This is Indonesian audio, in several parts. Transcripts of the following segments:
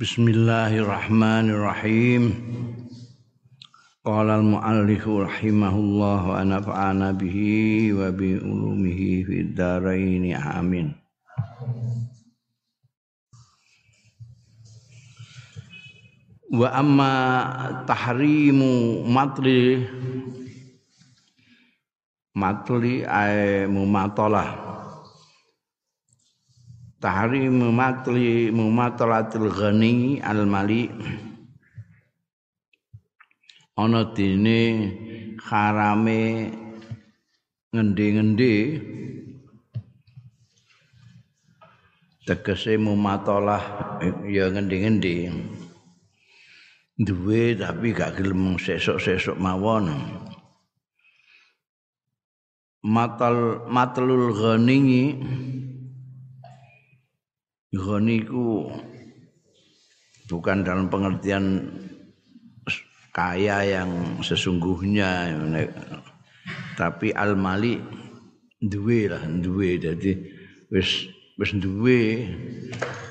Bismillahirrahmanirrahim. Qala al-muallif rahimahullah wa nafa'ana bihi wa bi ulumihi fid dharain amin. Wa amma tahrimu matli matli ay mumatalah tahrim matli mumatalatil ghani al mali ana dene harame ngendi-ngendi. Tegese mumatalah ya ngendi-ngendi. Duwe tapi gak gelem sesuk-sesuk mawon. Matal matlul ghani Ghani ku bukan dalam pengertian kaya yang sesungguhnya tapi al mali duwe lah duwe. Jadi wis wis duwe.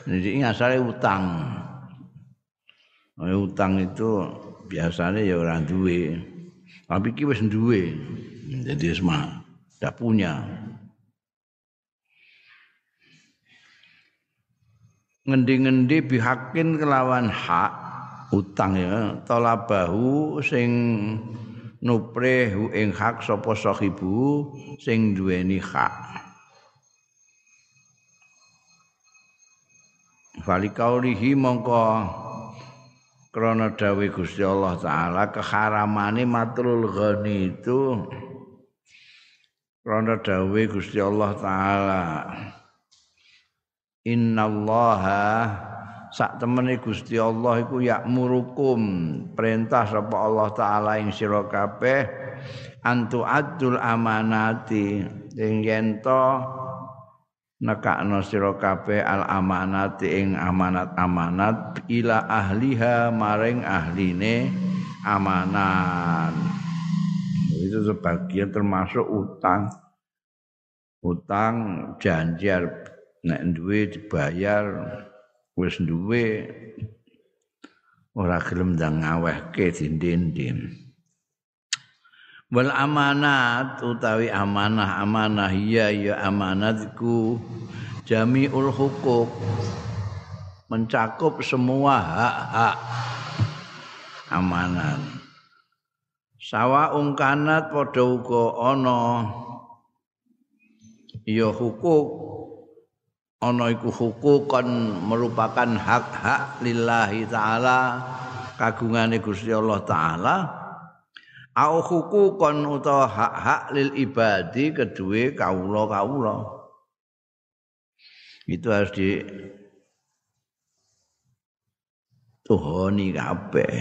Jadi asale utang. Utang itu biasanya ya orang duwe. Tapi ki wis duwe. Jadi semua tidak punya ngendi-ngendi bihakin kelawan hak utang ya. Talabahu sing nuprehu ing hak sapa sahibu sing duweni hak. Falikaulihi mongko krana dawe Gusti Allah taala keharamane matrul ghani itu krana dawe Gusti Allah taala innallaha sak temene Gusti Allah iku yakmurukum perintah sapa Allah taala ing sira kabeh antu adul amanati ing yen to nekakno sira al amanati ing amanat-amanat ila ahliha maring ahline amanat itu sebagian termasuk utang. Utang janji nek duwe dibayar wis duwe ora gelem ndang ngawehke dindin-din wal amanat utawi amanah amanah iya ya amanatku jamiul hukuk mencakup semua hak-hak amanat sawa ungkanat padha uga ana ya hukuk ana iku hukukan merupakan hak-hak lillahi taala kagungane Gusti Allah taala. Au hukukan utawa hak-hak lil ibadi kedue kawula-kawula. Itu harus di tuhoni kabeh.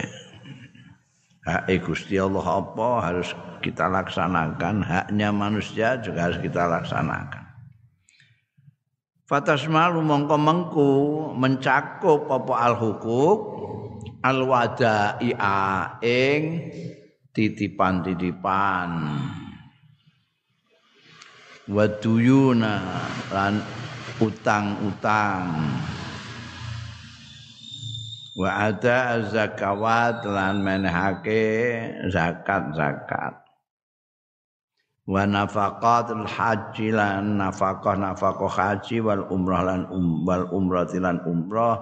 Hak Gusti Allah apa harus kita laksanakan? Haknya manusia juga harus kita laksanakan Fatasmalu mongko mengku mencakup apa al hukuk al wadai'a ing titipan-titipan. Waduyuna lan utang-utang. Wa ada zakawat lan menehake zakat-zakat wa nafaqatul haji lan nafaqah nafaqah haji wal umrah lan um, wal umrah lan umrah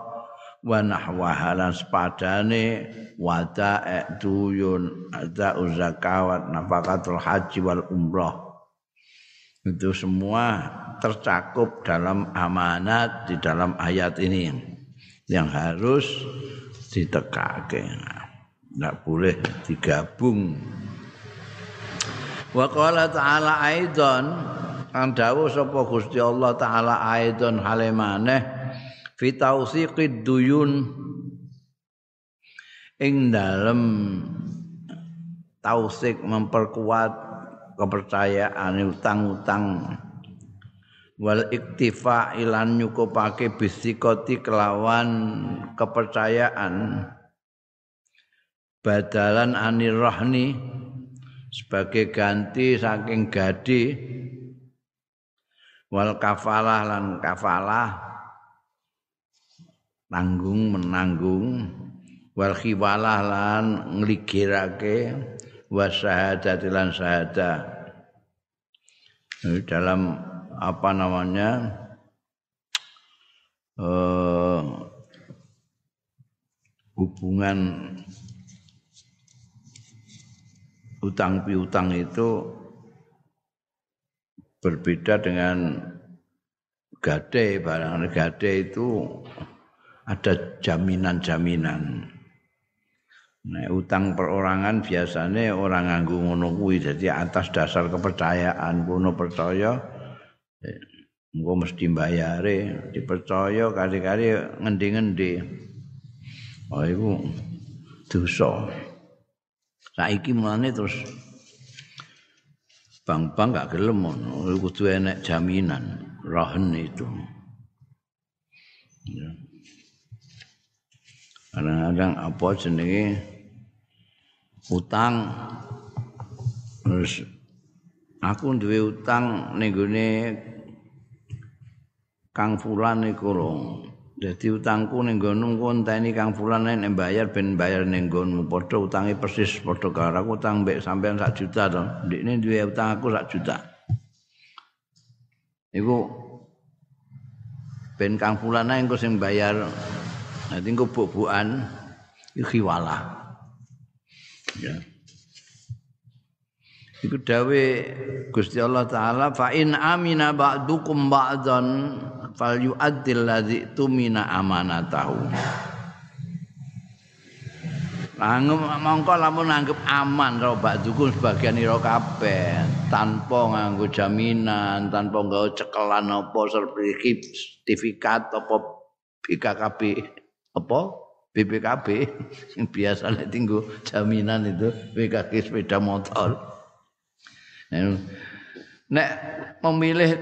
wa nahwaha lan sepadane wada duyun ada zakawat nafaqatul haji wal umrah. Itu semua tercakup dalam amanat di dalam ayat ini yang harus ditekake tidak boleh digabung Wa qala ta'ala aidan. Kan dawuh sapa Gusti Allah taala aidan hale fi tausiqid duyun. Ing dalem tausik memperkuat kepercayaan utang-utang. Wal iktifa ilan nyukupake bisikoti kelawan kepercayaan. Badalan anirahni sebagai ganti saking gadi wal kafalah lan kafalah tanggung menanggung wal khiwalah lan ngligirake wasahadat lan syahadah dalam apa namanya uh, hubungan utang piutang itu berbeda dengan gade barang gade itu ada jaminan-jaminan. Nah, utang perorangan biasanya orang nganggu ngono jadi atas dasar kepercayaan kuno percaya engko mesti bayare dipercaya kali-kali ngendi-ngendi. Oh iku dosa. Saiki mulane terus bang-bang gak gelem ngono kudu enek jaminan rohen itu. Ya. Kadang-kadang apa jenenge utang terus aku duwe utang ning gone Kang Fulan iku lho. Dadi utangku ning nggonmu konteni Kang Fulan nek bayar ben bayar ning nggonmu padha utange persis padha karo aku utang mbek sampean sak juta to. Ndikne duwe utang aku sak juta. Iku ben Kang Fulan engko sing bayar. Nanti engko buk-bukan iki khiwalah. ya. Iku dawe Gusti Allah taala fa in amina ba'dukum ba'dan fal yu'addil ladzi tumina amanatahu. Langgem mongko lamun anggap aman karo ba'dukum sebagian ira kabeh tanpa nganggo jaminan, tanpa nggawa cekelan apa sertifikat apa BKKB apa BPKB yang biasa tinggu jaminan itu BKK sepeda motor. Nek memilih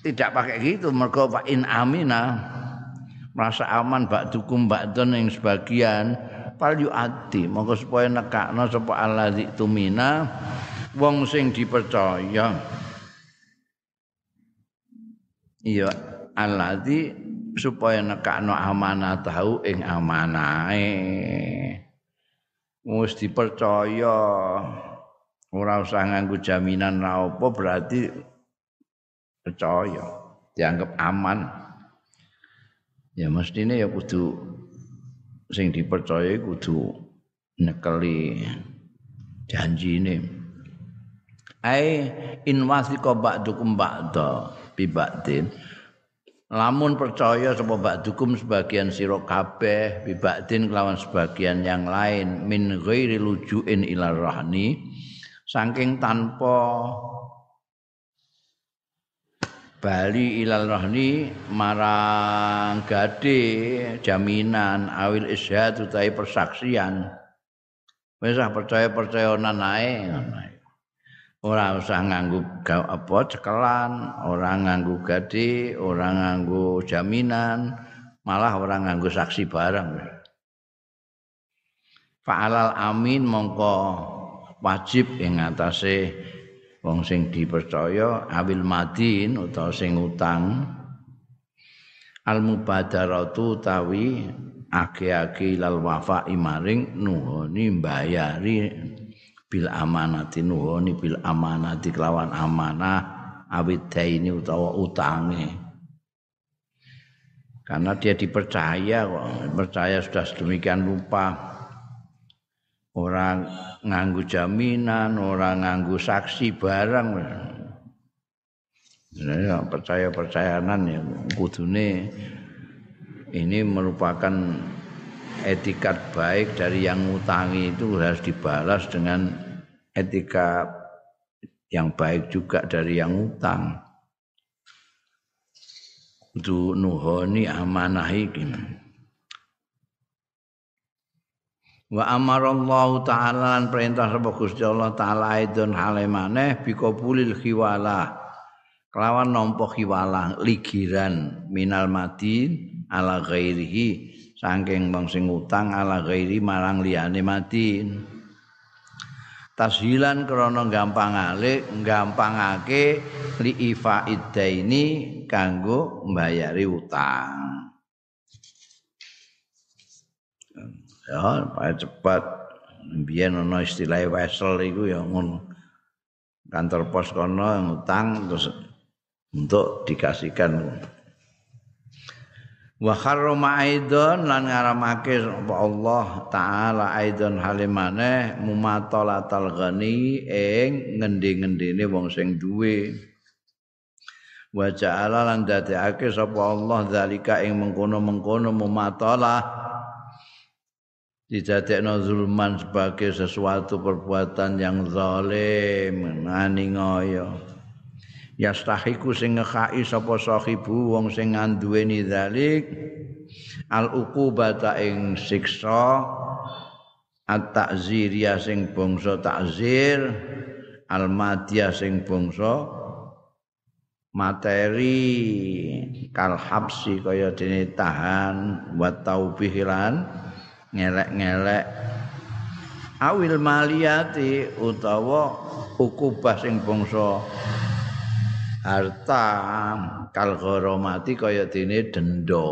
tidak pakai gitu mergo Pak in amina merasa aman bak dukum bak yang sebagian pal adi monggo supaya nekakno sapa allazi tumina wong sing dipercaya. Iya allazi supaya nekakno amanah tahu ing amanahe. Wis dipercaya ora usah nganggo jaminan ra apa berarti percaya dianggap aman. Ya mestine ya kudu sing dipercaya kudu nekeli janjine. Ai in wasiqa ba'dukum ba'da bi ba'din. Lamun percaya sapa ba'dukum sebagian sira kabeh bi ba'din kelawan sebagian yang lain min ghairi lujuin ila rahni saking tanpa bali ilal rahni marang gade jaminan awil isyhad utawi persaksian. Wis percaya-percaya nanae ora usah nganggo apa cekelan ora nganggo gade ora nganggo jaminan malah ora nganggo saksi barang. Fa'alal amin mongko wajib ing atase wong sing dipercaya awil madin utawa sing utang. Al mubadaratu tawi ake-ake lal wafa imaring nuhoni mbayari bil amanati nuhoni bil amanati kelawan amanah awit ini utawa utange. Karena dia dipercaya kok percaya sudah sedemikian lupa orang nganggu jaminan, orang nganggu saksi barang. Ya, percaya-percayanan ya kudune ini merupakan etikat baik dari yang ngutangi itu harus dibalas dengan etika yang baik juga dari yang utang. Itu nuhoni amanah iki. Wa amarallahu taala lan perintah sapa Gusti Allah taala aidon hale maneh biqabulil khiwalah. Kelawan nampa khiwalah ligiran minal madin ala ghairihi saking wong sing utang ala ghairi marang liyane madin. Tashilan krana gampangale gampangake li ifa iddaini kanggo mbayari utang Ya, paling cepat. Biyen ana istilah wesel iku ya ngono. Kantor pos kono ngutang terus untuk dikasihkan wa aidon lan ngaramake Allah taala aidon halimane mumatalatal ghani ing ngendi-ngendine wong sing duwe wa ja'ala lan dadekake sapa Allah zalika ing mengkono-mengkono mumatalah didadekno zulman sebagai sesuatu perbuatan yang zalim ngani ngoyo. Yastahiku sing ngekai sapa sahibu wong sing nganduweni zalik al uqubata ing siksa at ta'zir ya sing bangsa ta'zir al madya sing bangsa materi kal habsi kaya dene tahan wa taubihilan ngelek-ngelek. Awil maliyati utawa ukubah sing bangsa harta kal gharamati kaya dene denda.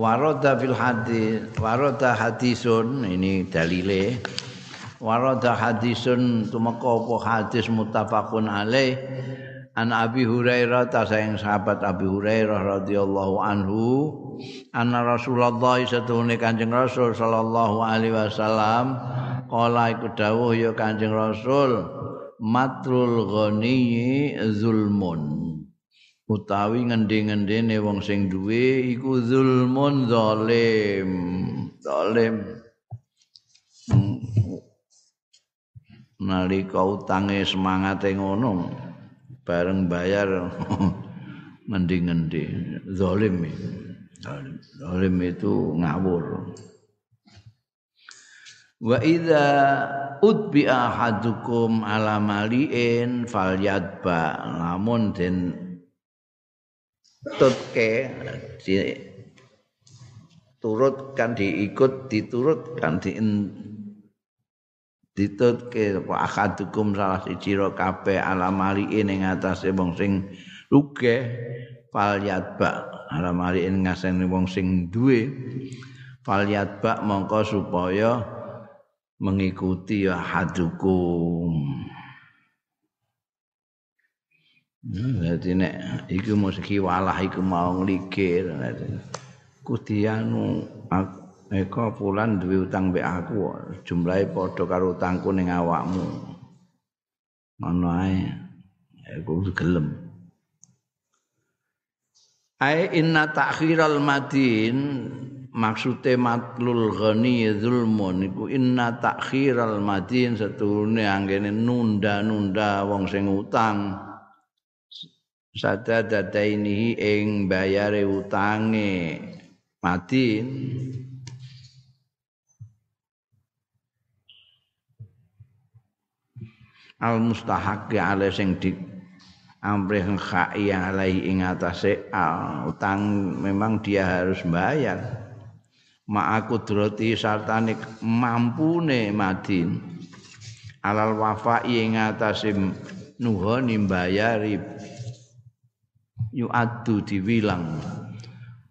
Waroda fil hadis, waroda hadisun ini dalile. Waroda hadisun tumeka apa hadis muttafaqun alaih an Abi Hurairah ta sayang sahabat Abi Hurairah radhiyallahu anhu anna Rasulullah satune Kanjeng Rasul sallallahu alaihi wasallam Kala iku dawuh ya Kanjeng Rasul matrul ghani zulmun. Utawi ngendi-ngendine wong sing duwe iku zulmun zalim. Zalim. Nalika utange semangate ngono bareng bayar. Ngendi-ngendi zalim zalim itu ngawur. Wa idza utbi ahadukum ala maliin falyadba. Lamun den tutke di, turutkan diikut diturutkan di ditutke apa akadukum salah siji ro kabeh ala mari ning atase wong sing lugeh falyat ba ala mari ngasene wong sing duwe falyat ba mongko supaya mengikuti ya hadukum hmm, nek iku mesti walah iku mau ngligir kudianu aku eko pulan duwe utang mbek aku jumlahe padha karo utangku ning awakmu. Ngono ae. Aku gelem. Ai inna ta'khiral madin maksude matlul ghani zulmun iku inna takhiral madin seturune anggene nunda-nunda wong sing utang sada dadaini ing bayare utange madin al mustahaq ale sing di amrih khai alai ing atase utang memang dia harus bayar. Ma'aku droti sartane mampune madin. Alal wafai ing atase nuhoni mbayari yu'addu diwilang.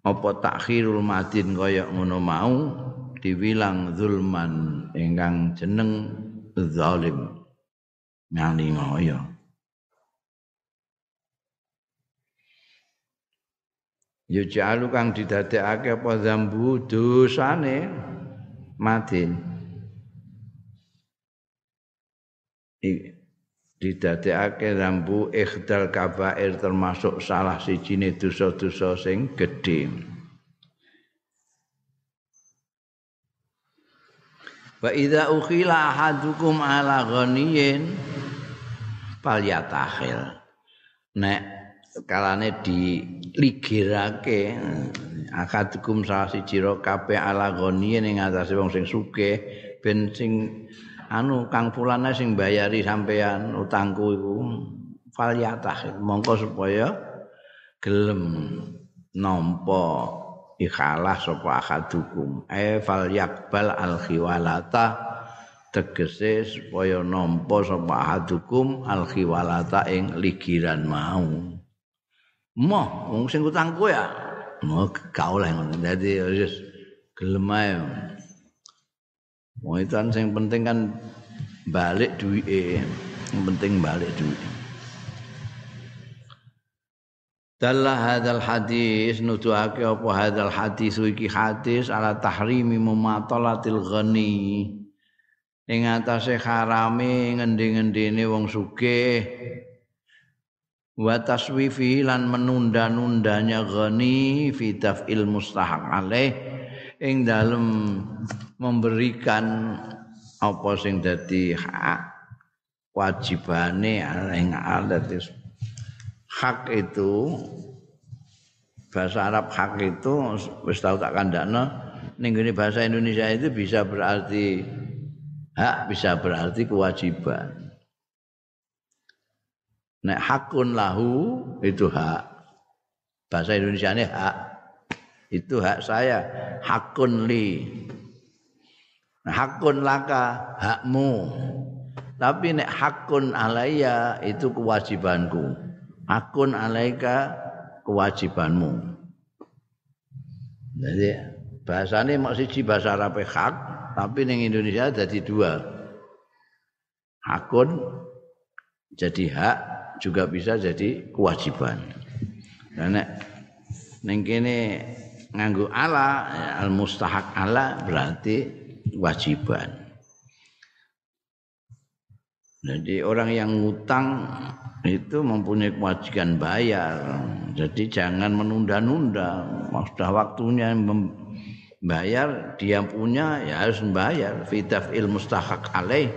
Apa takhirul madin kaya ngono mau diwilang zulman ingkang jeneng zalim ngani ngoyo ya jalu kang didadekake apa zambu dosane? Madin didadekake zambu ikhdal kabair termasuk salah sijine dosa-dosa sing gedhe Wa idza ukhila ahadukum ala ghaniyin falyatakhil. Nek kalane di ligirake akadukum salah siji ro kabeh ala ghaniyin ing atase wong sing sugih ben sing anu kang fulane sing bayari sampean utangku iku falyatah mongko supaya gelem nampa ikhalas sapa akadukum e falyakbal al khiwalata tegese supaya nampa sapa akadukum al khiwalata ing ligiran mau Moh, wong sing utang kowe ya. Gak oleh ngono. Dadi wis gelem ae. Kan yang penting kan balik yang penting balik duit Dalla hadal hadis nuduhake apa hadal hadis iki hadis ala tahrimi mumatalatil ghani. Ing atase harame ngendi-ngendine wong sugih. Wa taswifi lan menunda-nundanya ghani fi taf'il mustahaq alaih. Ing dalem memberikan apa sing dadi wajibane ing adat hak itu bahasa Arab hak itu wis tau tak kandakno ning bahasa Indonesia itu bisa berarti hak bisa berarti kewajiban. Nek hakun lahu itu hak. Bahasa Indonesia ini hak. Itu hak saya. Hakun li. Hakun laka hakmu. Tapi nek hakun alaiya itu kewajibanku. Akun alaika kewajibanmu. Jadi bahasanya mau bahasa Arab hak, tapi ning Indonesia jadi dua. Hakun jadi hak juga bisa jadi kewajiban. Karena ning kene nganggo ala al mustahak ala berarti kewajiban. Jadi orang yang ngutang itu mempunyai kewajiban bayar. Jadi jangan menunda-nunda. Sudah waktunya membayar, dia punya ya harus membayar. Fitaf il mustahak alaih.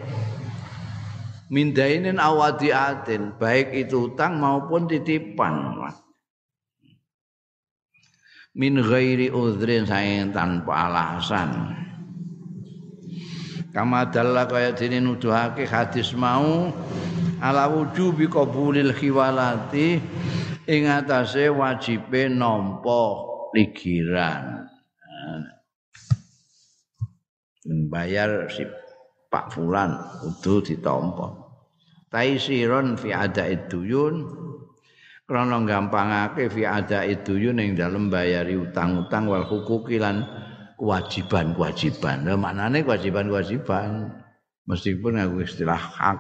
Mindainin awadiatin, baik itu utang maupun titipan. Min ghairi udhrin sayang tanpa alasan. Kama dalla kaya dene nuduhake hadis mau ala wujubi qabulil khiwalati ing atase wajibe nampa ligiran bayar si Pak Fulan kudu ditampa. Taisiron fi adaid duyun krana gampangake fi adaid duyun ing dalem bayari utang-utang wal hukuki kewajiban-kewajiban. Lah maknane kewajiban-kewajiban meskipun aku istilah hak.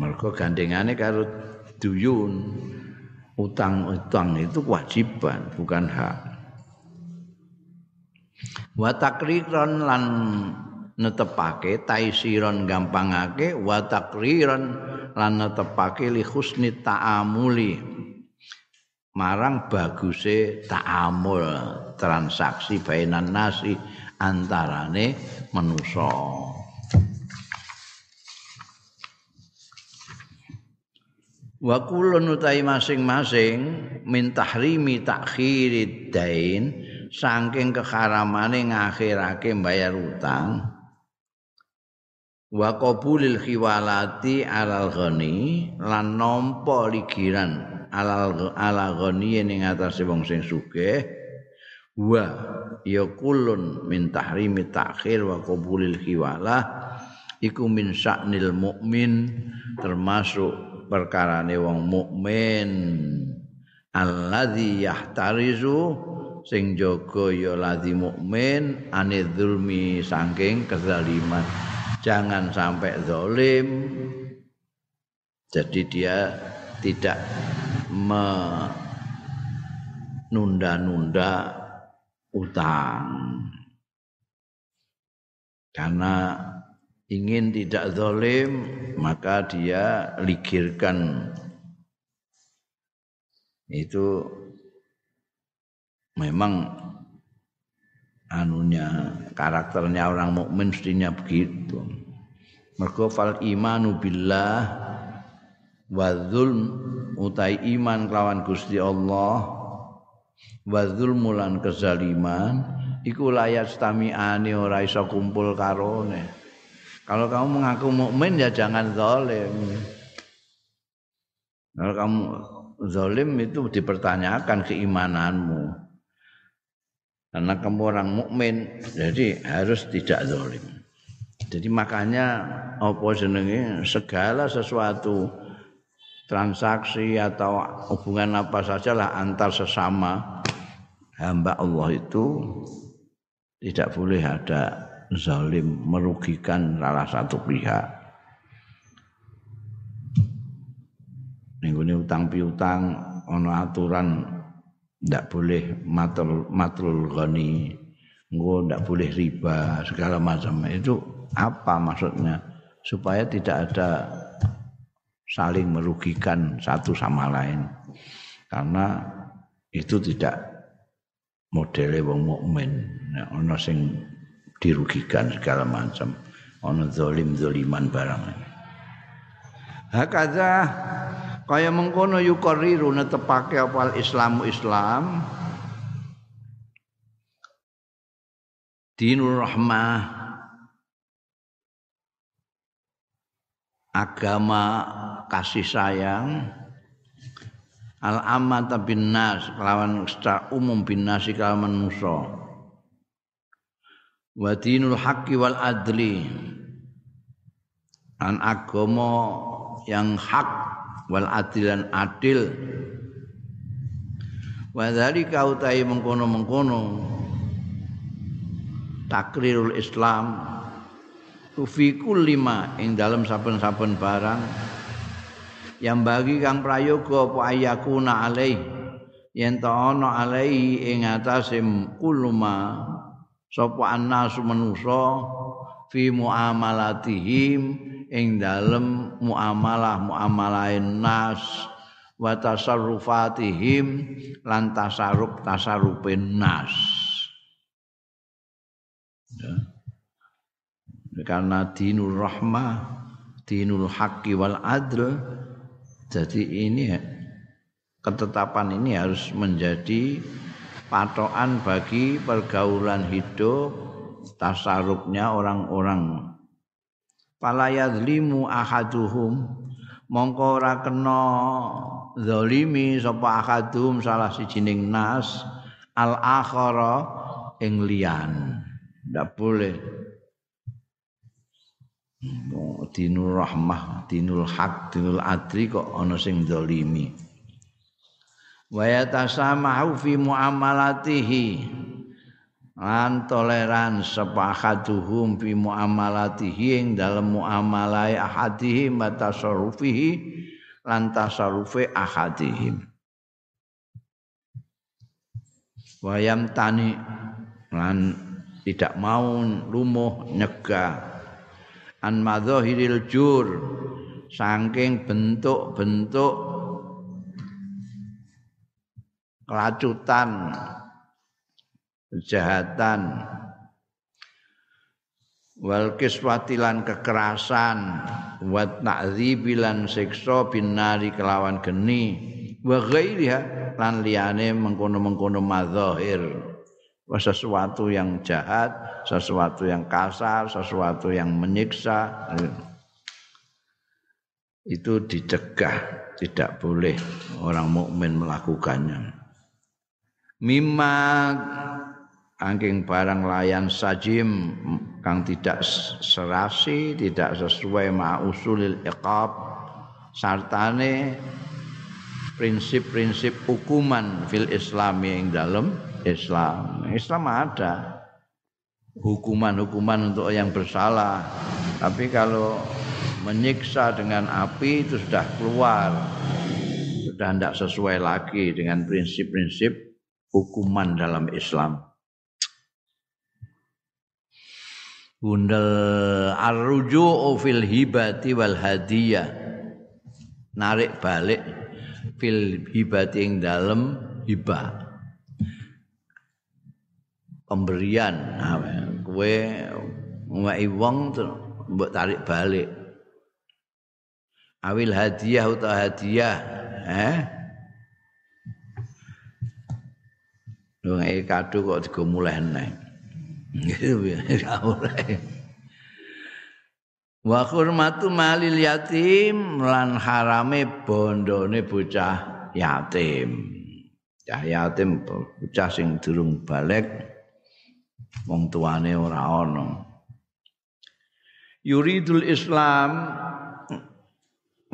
Mergo gandengane karo duyun. Utang-utang itu kewajiban, bukan hak. Wa takriron lan netepake taisiron gampangake wa takriron lan netepake li husni ta'amuli marang baguse ta'amul transaksi bainan nasi antarane manusa. Wa kulun utai masing-masing min tahrimi takhirid dain saking keharamane ngakhirake bayar utang. Wa qabulil khiwalati alal ghani lan nampa ligiran alal ala ghaniyin ing atase wong sing sugih wa ya kulun min tahrimi ta'khir wa qabulil khiwalah iku min sya'nil mukmin termasuk perkarane wong mukmin. Alladzi yahtarizu sing jaga ya ladzi mukmin anidzulmi saking kezaliman. Jangan sampai zalim. Jadi dia tidak menunda-nunda utang. Karena ingin tidak zalim maka dia ligirkan. Itu memang anunya karakternya orang mukmin mestinya begitu. Mergo fal imanu billah wa utai iman kelawan Gusti Allah. Wa zulmulan kezaliman. Iku layat stami'ani ora iso kumpul karone. Kalau kamu mengaku mukmin ya jangan zalim. Kalau kamu zalim itu dipertanyakan keimananmu. Karena kamu orang mukmin jadi harus tidak zalim. Jadi makanya apa jenenge? Segala sesuatu transaksi atau hubungan apa saja lah antar sesama hamba Allah itu tidak boleh ada zalim merugikan salah satu pihak. Ning utang piutang ono aturan ndak boleh matul matul ghani, engko ndak boleh riba segala macam. Itu apa maksudnya? Supaya tidak ada saling merugikan satu sama lain. Karena itu tidak modele wong mukmin. Nek ana sing dirugikan segala macam. Ana zalim-zaliman barang. Hakaza kaya mengkono yuqarriru netepake apa Islamu Islam Dinul Rahmah agama kasih sayang. Al amata bin nas kelawan secara umum bin nas kelawan manusa. Wa dinul haqqi wal adli. An agama yang hak wal adilan adil. Wa dzalika utai mengkono-mengkono. Takrirul Islam. Fi lima ing dalam saben-saben barang yang bagi kang prayoga apa ayakuna alaih yen ta ana alaihi ing atase kuluma sapa annasu manusa fi muamalatihim ing dalem muamalah muamalain nas wa tasarrufatihim lan tasarruf tasarrupin nas ya. karena dinul rahmah dinul haqqi wal adl jadi ini ketetapan ini harus menjadi patokan bagi pergaulan hidup tasarrufnya orang-orang. Fala yadzlimu ahaduhum mongko ora kena zalimi sapa ahaduhum salah sijining nas al akhara ing liyan. Ndak boleh dinul rahmah dinul hak dinul adri kok ana sing zalimi. Wa yatasamahu fi muamalatihi. Lan toleran sepakaduhum fi muamalatihi ing dalem muamalai ahadihim wa tasarrufihi lan tasarrufi ahadihim. Wayam tani lan tidak mau lumuh nyegah an madzahiril jur saking bentuk-bentuk kelacutan kejahatan wal kiswatilan kekerasan wa ta'dzibilan siksa binari kelawan geni wa ghairiha lan liyane mengkono-mengkono madzahir sesuatu yang jahat, sesuatu yang kasar, sesuatu yang menyiksa itu dicegah, tidak boleh orang mukmin melakukannya. Mimma angking barang layan sajim kang tidak serasi tidak sesuai ma usulil iqab sartane prinsip-prinsip hukuman fil islami yang dalam Islam. Islam ada. Hukuman-hukuman untuk yang bersalah. Tapi kalau menyiksa dengan api itu sudah keluar. Sudah tidak sesuai lagi dengan prinsip-prinsip hukuman dalam Islam. Bundel arruju'u fil hibati wal hadiyah. Narik balik fil hibati ing dalem hibah. Pemberian kowe ngweki wong mbok tarik balik. Awil hadiah utawa hadiah, eh? Lu kado kok digo mulih Wa hurmatu malil yatim lan harame bondone bocah yatim. Cah yatim bocah sing durung balik wong tuane ora ana. Yuridul Islam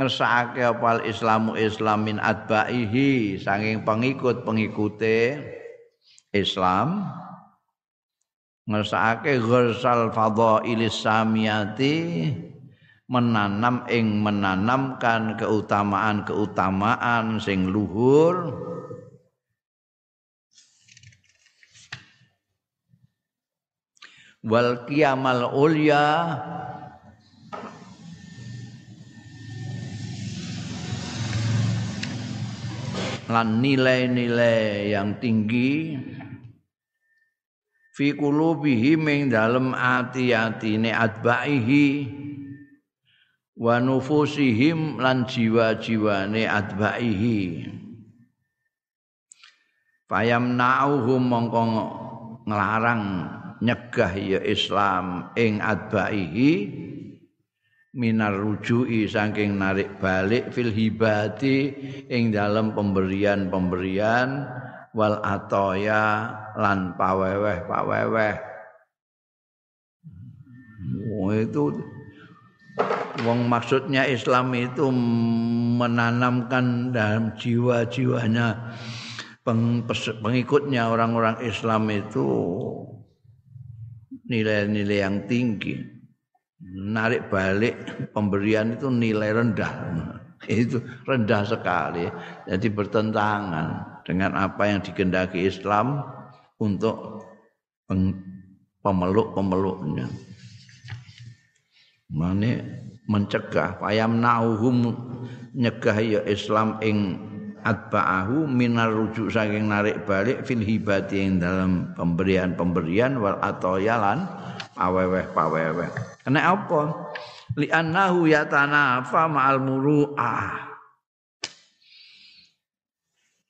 ngersakake apa islamu islamin adbaihi saking pengikut-pengikute Islam ngersakake gharsal fadhailis samiyati menanam ing menanamkan keutamaan-keutamaan sing luhur wal qiyamal ulya. Lan nilai-nilai yang tinggi. Fi qulubihim ing dalem ati-atine atbaihi. Wa nufusihim lan jiwa-jiwane atbaihi. Fayamna'uhum mongko nglarang nyegah ya Islam ing atbaihi minar rujui saking narik balik fil hibati ing dalam pemberian-pemberian wal atoya lan paweweh paweweh oh, itu Wong maksudnya Islam itu menanamkan dalam jiwa-jiwanya pengikutnya orang-orang Islam itu nilai-nilai yang tinggi. Narik balik pemberian itu nilai rendah. Itu rendah sekali. Jadi bertentangan dengan apa yang digendaki Islam untuk pemeluk-pemeluknya. Mane mencegah payam nauhum nyegah ya Islam ing atba'ahu minar rujuk saking narik balik fil hibati ing dalam pemberian-pemberian wal atoyalan paweweh paweweh. Kena apa? Li annahu yatanafa ma'al muru'ah.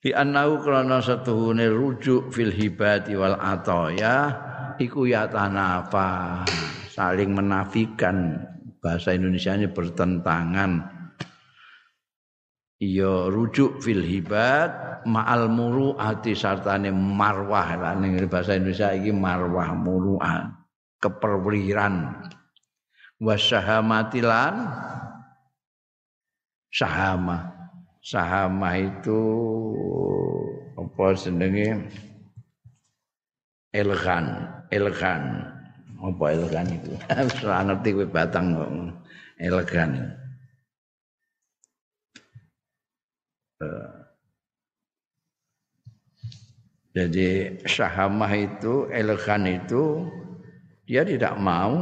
Li annahu krana satuhune rujuk fil hibati wal atoya iku yatanafa saling menafikan bahasa Indonesia ini bertentangan iya rujuk fil hibat ma'al muru'ati sartane marwah ning bahasa Indonesia iki marwah muru'ah keperwirian wasyahamatilan sahama sahama itu apa senenge elgan elgan. Apa elegan itu? Ora ngerti kowe batang kok elegan eh. Jadi syahamah itu elegan itu dia tidak mau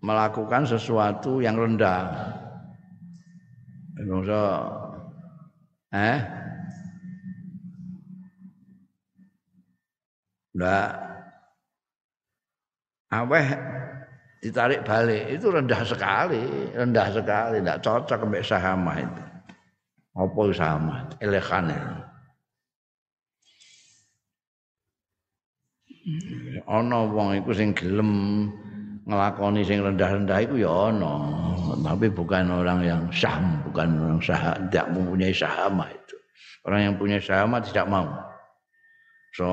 melakukan sesuatu yang rendah. Bangsa eh? Enggak aweh ditarik balik itu rendah sekali, rendah sekali, tidak cocok dengan sahama itu. Apa sama, elegan Ana wong iku sing gelem ngelakoni sing rendah-rendah itu ya ana, tapi bukan orang yang saham, bukan orang sah, tidak mempunyai sahama itu. Orang yang punya sahama tidak mau. So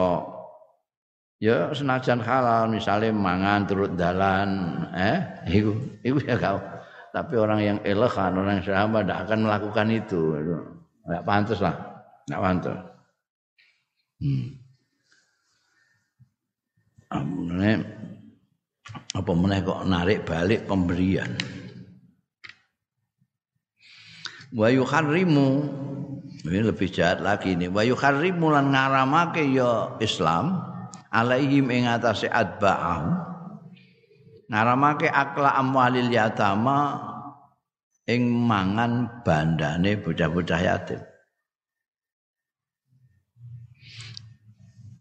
ya senajan halal misalnya mangan turut dalan eh itu itu ya kau tapi orang yang elegan orang yang sahabat tidak akan melakukan itu. Nggak pantas lah. Nggak pantas. Hmm. apa meneh? Kok narik balik pemberian? Wa yuharrimu. Ini lebih jahat lagi ini. Wa yuharrimu lan ngaramake ya Islam alaihim ing atase adba'ahu ngaramake akla amwalil yatama ing mangan bandane bocah-bocah yatim.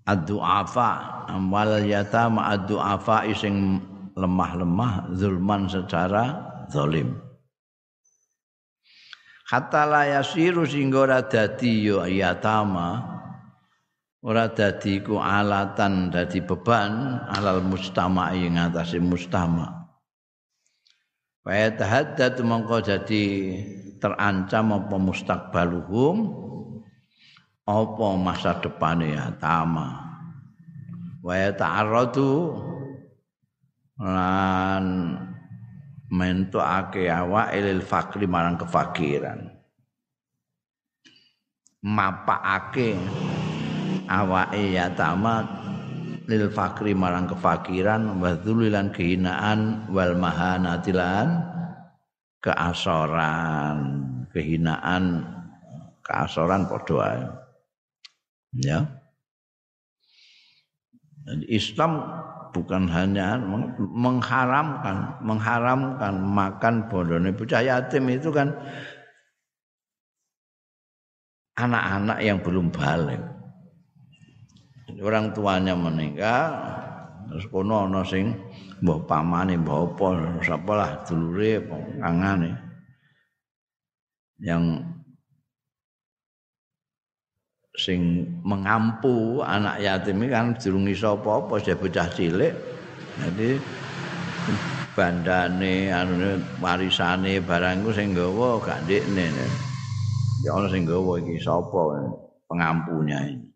Ad-du'afa amwal yatama ad-du'afa sing lemah-lemah zulman secara zalim. Hatta la yasiru sing ora dadi yatama ora dadi ku alatan dadi beban alal mustama ing atase mustama. Wa tahaddad mongko dadi terancam apa mustaqbaluhum apa masa depane ya tama. Wa ta'arradu lan mentokake awake lil fakri marang kefakiran. Mapakake awake yatama lil fakri marang kefakiran wa dzulilan kehinaan wal mahanatilan keasoran. Kehinaan keasoran padha ya. Islam bukan hanya mengharamkan mengharamkan makan bodone. Bocah yatim itu kan anak-anak yang belum balik. Orang tuanya meninggal, terus kono ana sing mbah pamane mbah apa sapa lah dulure kangane yang sing mengampu anak yatim ini kan durung iso apa-apa bocah cilik. Jadi bandane anu warisane barang ku sing gawa gak ndekne. Ya ana sing gawa iki sapa pengampunya ini.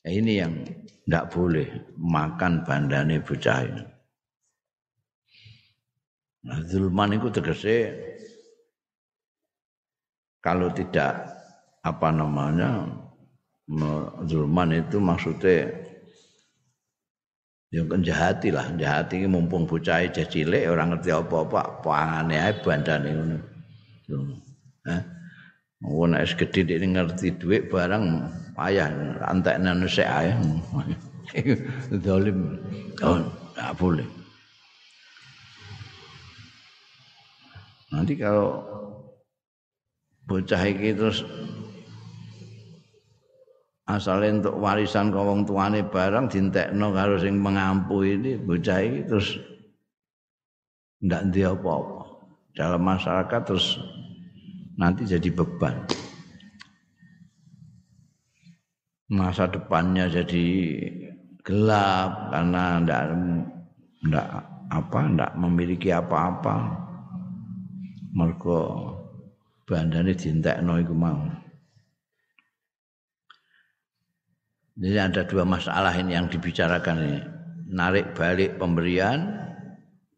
Nah, ini yang tidak boleh makan bandane bocah ini. Nah, zulman itu tegese kalau tidak apa namanya zulman itu maksudnya yang jahati lah jahati ini mumpung bocah aja cilik orang ngerti apa-apa pangane ae bandane ngono Hah? Mau nek gede ngerti duit barang payah antekne sik ae. Zalim. Oh, enggak boleh. Nanti kalau bocah iki terus asalnya untuk warisan ke wong tuane barang dintekno karo sing mengampu ini bocah iki terus ndak ndek apa-apa. Dalam masyarakat terus nanti jadi beban. Masa depannya jadi gelap karena ndak ndak apa ndak memiliki apa-apa. Mergo bandane dintekno iku mau. Jadi ada dua masalah ini yang dibicarakan ini. Narik balik pemberian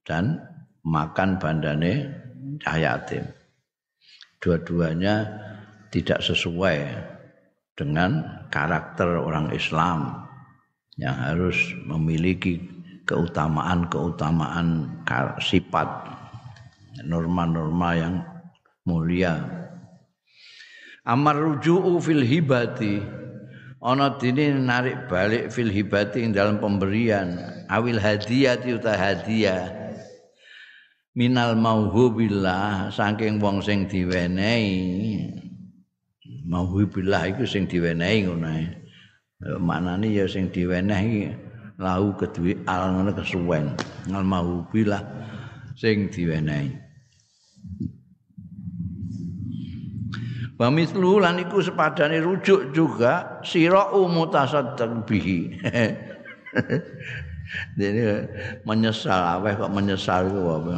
dan makan bandane cahayatim. Dua-duanya tidak sesuai dengan karakter orang Islam yang harus memiliki keutamaan-keutamaan sifat norma-norma yang mulia. Amar ruju'u fil hibati ana dene narik balik fil hibati ing dalam pemberian awil hadiyati uta hadiah minal mauhubillah saking wong sing diwenehi mauhubillah iku sing diwenehi ngono ae maknane ya sing diwenehi lahu kedue al ngono kesuwen ngal mauhubillah sing diwenehi Wa mithlu lan iku sepadane rujuk juga sira'u mutasaddaq bihi. Jadi menyesal aweh kok menyesal iku apa.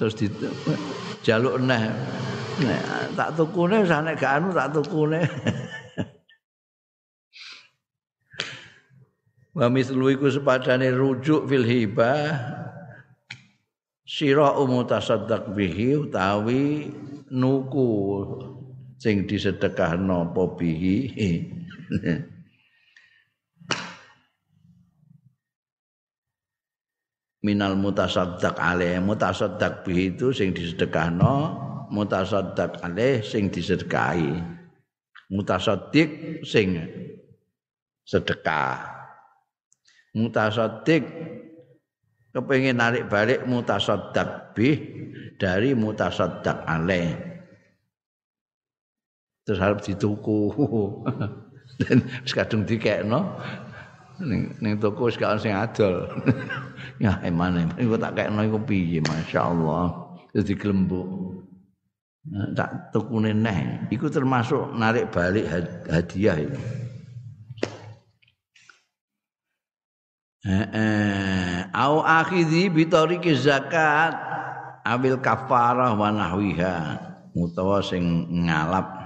Terus di jaluk neh. Tak tukune wis nek gak anu tak tukune. Wa mithlu iku sepadane rujuk fil hibah sira'u mutasaddaq bihi utawi nuku sing disedekahno apa bihi minal mutasaddaq alaih. Mutasaddaq bihi itu sing disedekahno mutasaddaq alaih sing disedekahi. Mutasaddiq sing sedekah. Mutasaddiq kepengin narik balik mutasaddaq bih dari mutasaddaq alaih. Terus harus dituku. Dan kadung dikekno ning ning toko wis gak sing adol. Ya emane iku tak kekno iku piye masyaallah. Terus diglembuk tak tukune neh. Iku termasuk narik balik hadiah itu Eh, au akhidhi bitariki zakat awil kafarah wa nahwiha utawa sing ngalap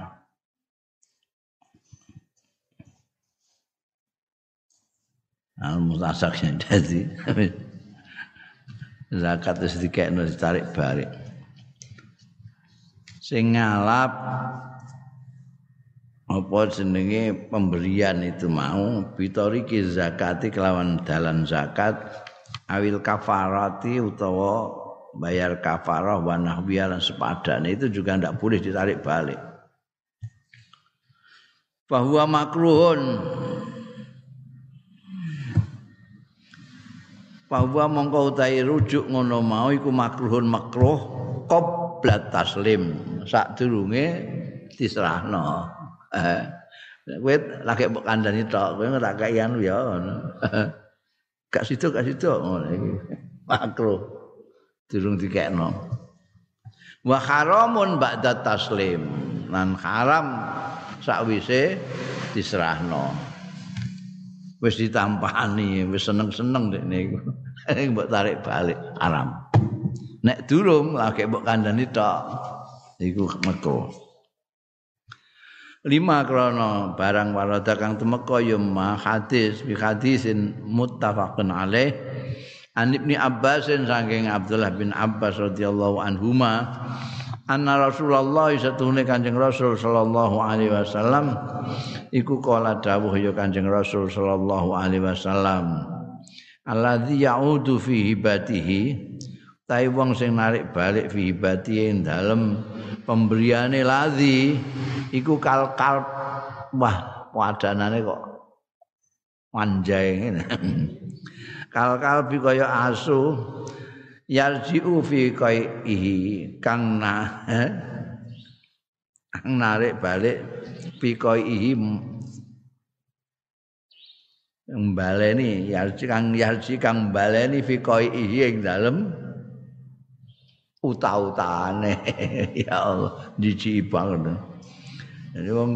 al mutasak jadi zakat wis dikekno ditarik balik. Sing ngalap apa jenenge pemberian itu mau bitoriki zakati kelawan dalan zakat awil kafarati utawa bayar kafarah wa nahwiyah dan sepadan itu juga tidak boleh ditarik balik. Bahwa makruhun bahwa mongko utahe rujuk ngono mau iku makruhun makruh qabla taslim. Sadurunge diserahno. Eh kowe lagi mbok kandhani tok kowe ora kaian ya ngono. Gak situ gak situ ngono iki. Makruh. Durung dikekno. Wa haramun ba'da taslim. Lan haram sakwise diserahno wis ditampani wis seneng-seneng dekne iku mbok tarik balik haram. Nek durung lagi mbok kandhani tok. Iku meko lima krono barang warada kang temeka ya ma hadis bi hadisin muttafaqun alaih. An ibni abbasin saking abdullah bin abbas radhiyallahu anhuma anna rasulullah satune kanjeng rasul sallallahu alaihi wasallam. Iku kala dawuh ya kanjeng rasul sallallahu alaihi wasallam. Alladzi yaudu fi hibatihi tai wong sing narik balik fi hibatihi dalem pemberiane ladzi iku kal kal wah wadanane kok manjai ngene. Kal kalbi kaya asu yarji'u fi qaihi kang na kang narik balik fi qaihi mbaleni yarji kang yarji kang mbaleni fi qaihi ing dalem uta-utane. Ya Allah jiji banget. Jadi wong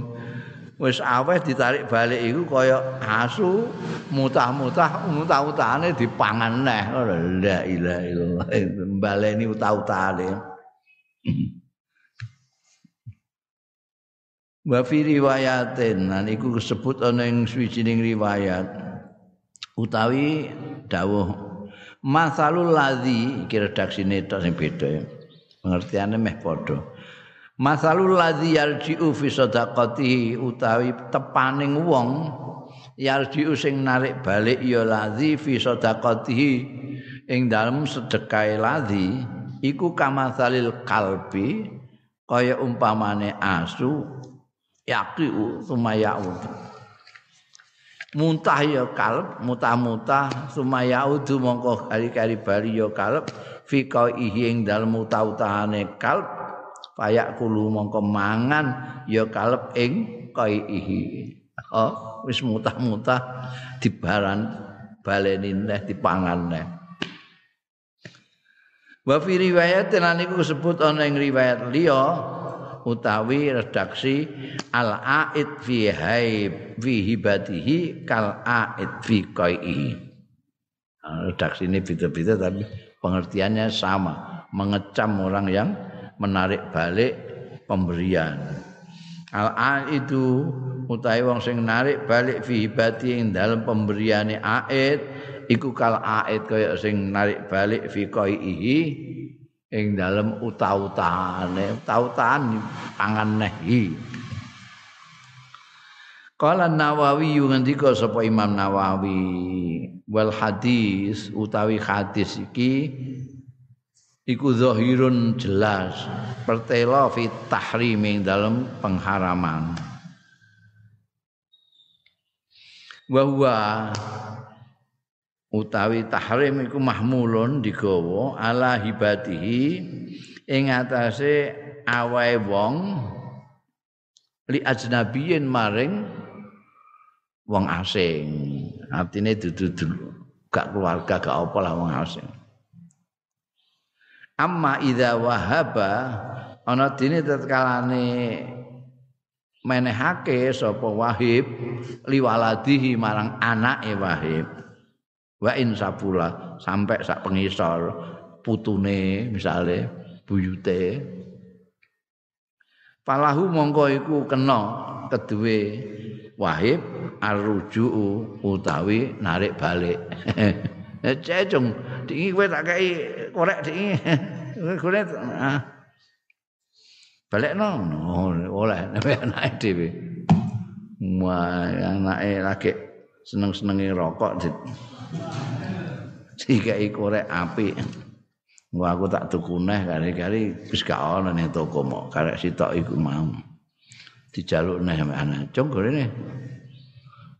wis aweh ditarik balik iku kaya asu mutah-mutah mutah-utane dipangan neh. La ilaha illallah. Baleni utah-utane. Wa fi riwayatin lan iku disebut ana ing swijining riwayat utawi dawuh masalul ladzi iki redaksine tok sing beda pengertiane meh padha Masalul ladzi yarji'u fi sadaqati utawi tepaning wong yarji'u sing narik balik ya ladzi fi sadaqatihi ing dalem sedekah ladzi iku kamasalil kalbi kaya umpamane asu yaqiu sumayau. Muntah ya kalb mutah-mutah sumayaudu mongko kali-kali bali ya kalb fi qaihi ing dalem utah-utahane kalb payak kulu mongko mangan ya kalep ing oh wis mutah-mutah dibaran baleni neh dipangan neh. Wa fi riwayat lan iku disebut ana ing riwayat liya utawi redaksi al aid fi haib fi hibatihi kal aid fi qaihi redaksi ini beda-beda tapi pengertiannya sama. Mengecam orang yang menarik balik pemberian. Al itu utawi wong sing narik balik fi hibati ing dalem pemberiane aid iku kal aid kaya sing narik balik fi qaihi ing dalem uta-utane, uta-utan pangan nehi. Kala Nawawi ngendika sapa Imam Nawawi wal hadis utawi hadis iki iku zahirun jelas. Pertela fi tahrim dalam pengharaman. Wa utawi tahrim iku mahmulun digawa ala hibatihi ing atase awae wong li ajnabiyin maring wong asing. Artine dudu gak keluarga gak apa lah wong asing amma idza wahaba ana dene tetkalane menehake sapa wahib liwaladihi marang anake wahib. Wa in sabula sampai sak pengisor putune misale buyute. Falahu mongko iku kena keduwe wahib arruju utawi narik balik. Cecung Dingi kowe tak kei korek dingi. Kowe ah. Balik no, oleh nabi anak dhewe. Wah, anake lagi seneng-senengi rokok di dikai korek api. Wah, aku tak tuku neh kali-kali wis gak ana ning toko mok, karek sitok iku mau. Dijaluk neh anak. Cung gorene.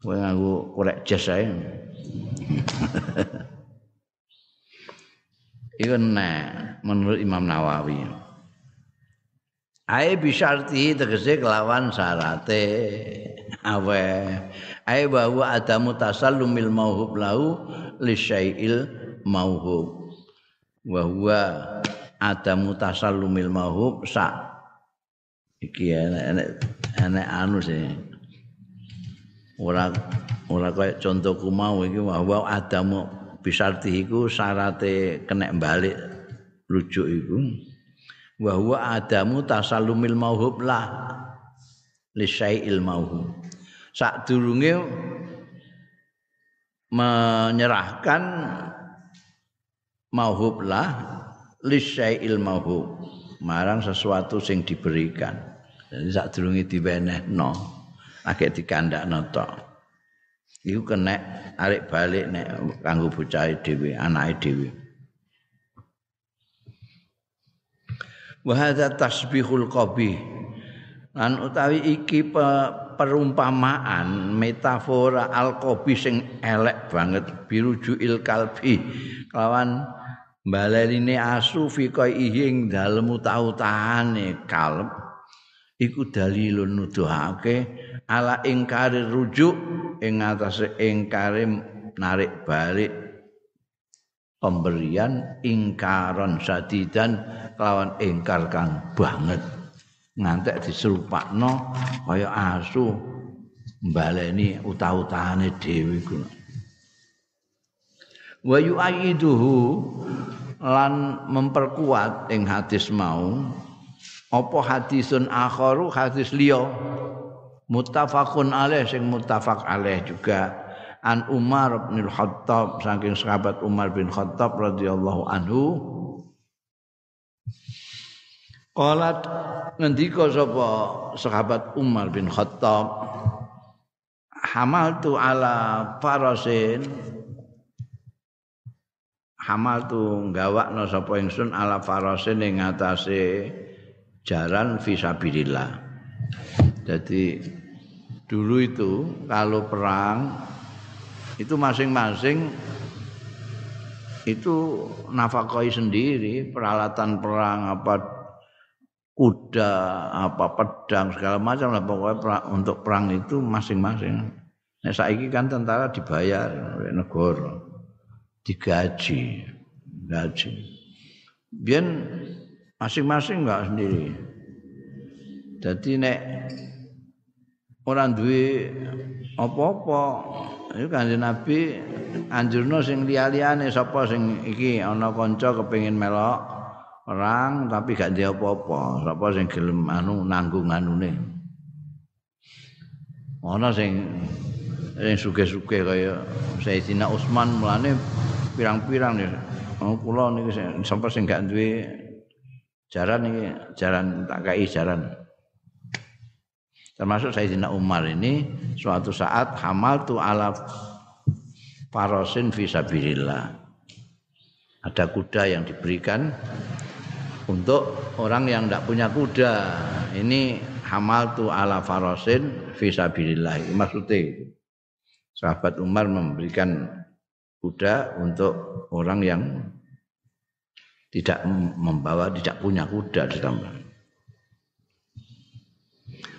Kowe nganggo korek jas ae. Iku nek menurut Imam Nawawi. Ae bisyarti tegese kelawan syarate awe. Ae bahwa ada mutasallumil mauhub lahu li syai'il mauhub. Wa huwa ada mutasallumil mauhub sa iki enek enek anu sih. Ora ora kaya contohku mau iki bahwa ada bisarti iku syarate kena balik rujuk iku. Wa huwa adamu tasallumil mauhub lah li syai'il mauhub. Sadurunge menyerahkan mauhub lah li syai'il mauhub. Marang sesuatu sing diberikan. Jadi sadurunge diwenehno agek dikandakno tok iku kena arek balik nek kanggo bocah dhewe anake dhewe. Wa hadza tasbihul qabih. Lan utawi iki pe, perumpamaan metafora al sing elek banget birujuil kalbi. Kelawan balerine asu fi ing dalem utautane kalb iku dalilun nuduhake ala ingkari rujuk ing atase ingkari narik balik pemberian ingkaron sadidan lawan ingkar kang banget. Ngantek diserupakno kaya asu mbaleni utah-utahane dhewe iku. Wa yu'iduhu lan memperkuat ing hadis mau apa hadisun akharu? Hadis liya muttafaqun alaih sing muttafaq alaih juga. An Umar bin Khattab saking sahabat Umar bin Khattab radhiyallahu anhu. Qalat ngendika sapa sahabat Umar bin Khattab? Hamaltu ala farasin. Hamaltu gawakno sapa ingsun ala farasin ing atase jaran fisabilillah. Jadi dulu itu kalau perang itu masing-masing itu nafkahi sendiri peralatan perang apa kuda apa pedang segala macam lah pokoknya untuk perang itu masing-masing. Nah, saiki kan tentara dibayar oleh negara, digaji, gaji. Biar masing-masing enggak sendiri. Jadi nek ora duwe apa-apa. Iku kanjeng Nabi anjurno sing liya-liyane sapa sing iki ana kanca kepengin melok perang tapi gak ndek apa-apa. Sapa sing gelem anu nanggung anune ana sing sing suge-suge kaya Sayyidina Utsman mulane pirang-pirang nih oh, kula niki sapa sing gak duwe jaran iki jaran tak kai jaran termasuk Sayyidina Umar ini suatu saat hamal tu ala farosin visabilillah ada kuda yang diberikan untuk orang yang tidak punya kuda. Ini hamal tu ala farosin visabilillah maksudnya sahabat Umar memberikan kuda untuk orang yang tidak membawa tidak punya kuda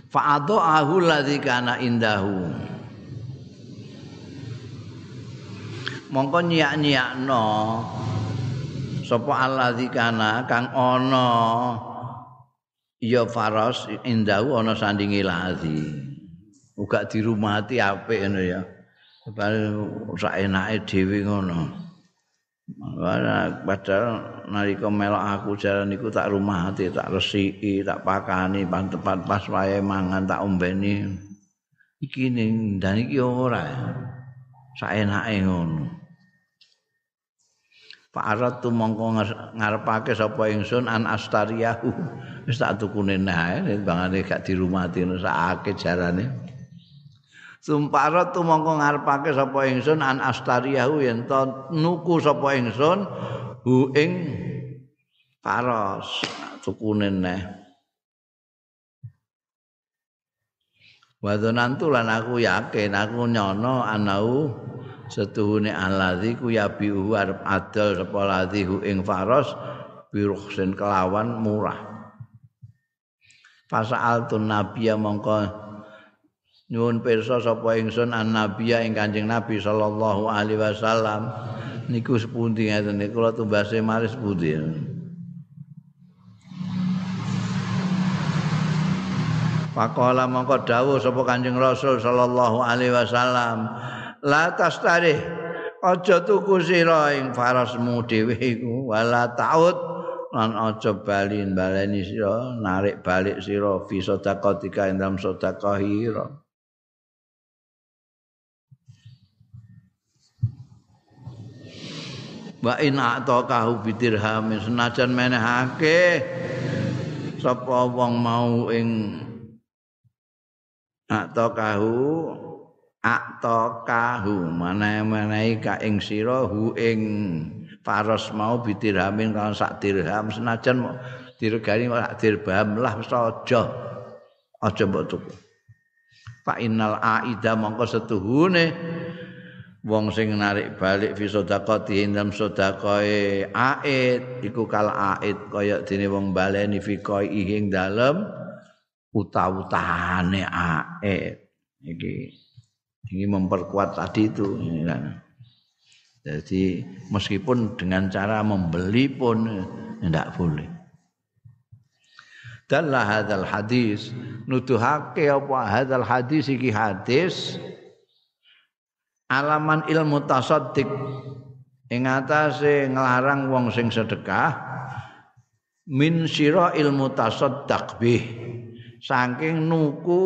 fa'adha'ahu alladhi kana indahu. Mongko nyiak-nyiakno sapa alladhi kana kang ana ya faras indahu ana sandinge lazi uga dirumati apik ngono ya. Sak enake dhewe ngono padahal nalika melok aku jalan iku tak rumah tak resiki, tak pakani pan-tepat pas wae mangan tak ombeni. Iki ning dan iki ora. Saenake ngono. Fa'arat tu mongko ngarepake sapa ingsun an astariyahu. Wis tak tukune nae bangane gak dirumati sakake jarane. Sumparat tu mongko ngarepake sapa ingsun an astariyahu yen nuku sapa ingsun hu ing paros tukune neh. Wadonantu lan aku yakin aku nyono anau setuhune alladzi ku ya bihu arep adol sapa ladzi hu ing faros biruhsin kelawan murah Fasa'al tun nabiya mongko nyuwun pirsa sapa ingsun an nabiya ing Kanjeng Nabi sallallahu alaihi wasallam. Niku sepundi ngeten niku kula tumbase maris pundi Pakola mongko dawuh sapa Kanjeng Rasul sallallahu alaihi wasallam la tastari aja tuku sira ing farasmu dhewe iku wala taud lan aja bali baleni sira narik balik sira fi sedekah ing dalam sedekah wa in atakahu bidirham senajan menehake sapa wong mau ing atakahu aqtaqahu mana-manai ka ing sira hu ing faros mau bidirhamin kan sak dirham. Senajan diregani sak dirham lah wis aja aja mbok tuku. Fa innal aida mongko setuhune wong sing narik balik fi sedekati dalam sedekahe aid iku kal aid kaya dene wong baleni fi koi ing dalem utah-utahane aid iki ini memperkuat tadi itu kan. Jadi meskipun dengan cara membeli pun tidak boleh. Dan lah hadal hadis nuduhake apa hadal hadis iki hadis alaman ilmu tasaddiq. Ing atase nglarang wong sing sedekah min sira ilmu tasaddaq bih. Saking nuku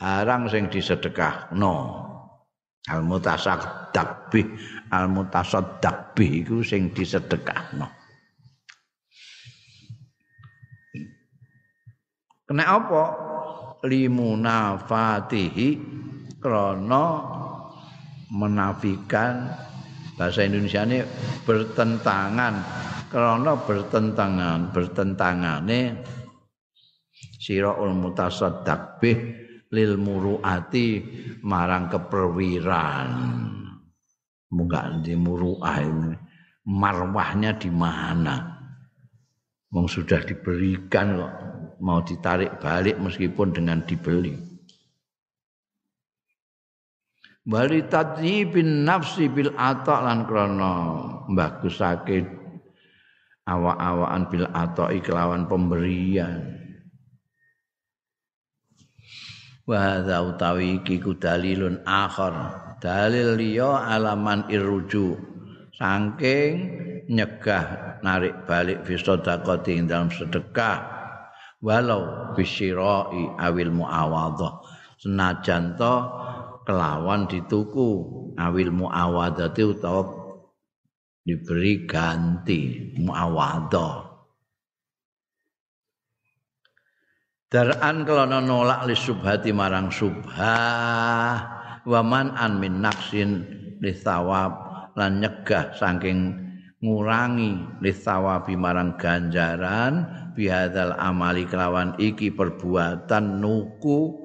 arang sing disedekahno. Al mutasaddaq bi al mutasaddaq bi iku sing disedekahno. Kena apa? Limunafatihi krana menafikan bahasa Indonesia ini bertentangan. Karena bertentangan bertentangane siraul mutasaddaq bih lil muruati marang keperwiran. Muga di muruah ini marwahnya di mana? Wong sudah diberikan kok mau ditarik balik meskipun dengan dibeli Bali bin nafsi bil atok lan krana bagusake awak-awakan bil atok kelawan pemberian. Wa hadza utawi iki ku dalilun akhar. Dalil liya alaman irruju. Saking nyegah narik balik fi sedekah dalam sedekah. Walau bisyirai awil muawadhah. Senajan to kelawan dituku awil muawadhati utawa diberi ganti muawadhah Dar'an kelana nolak li subhati marang subhah wa an min naksin li thawab lan nyegah saking ngurangi li thawabi marang ganjaran bihadzal amali kelawan iki perbuatan nuku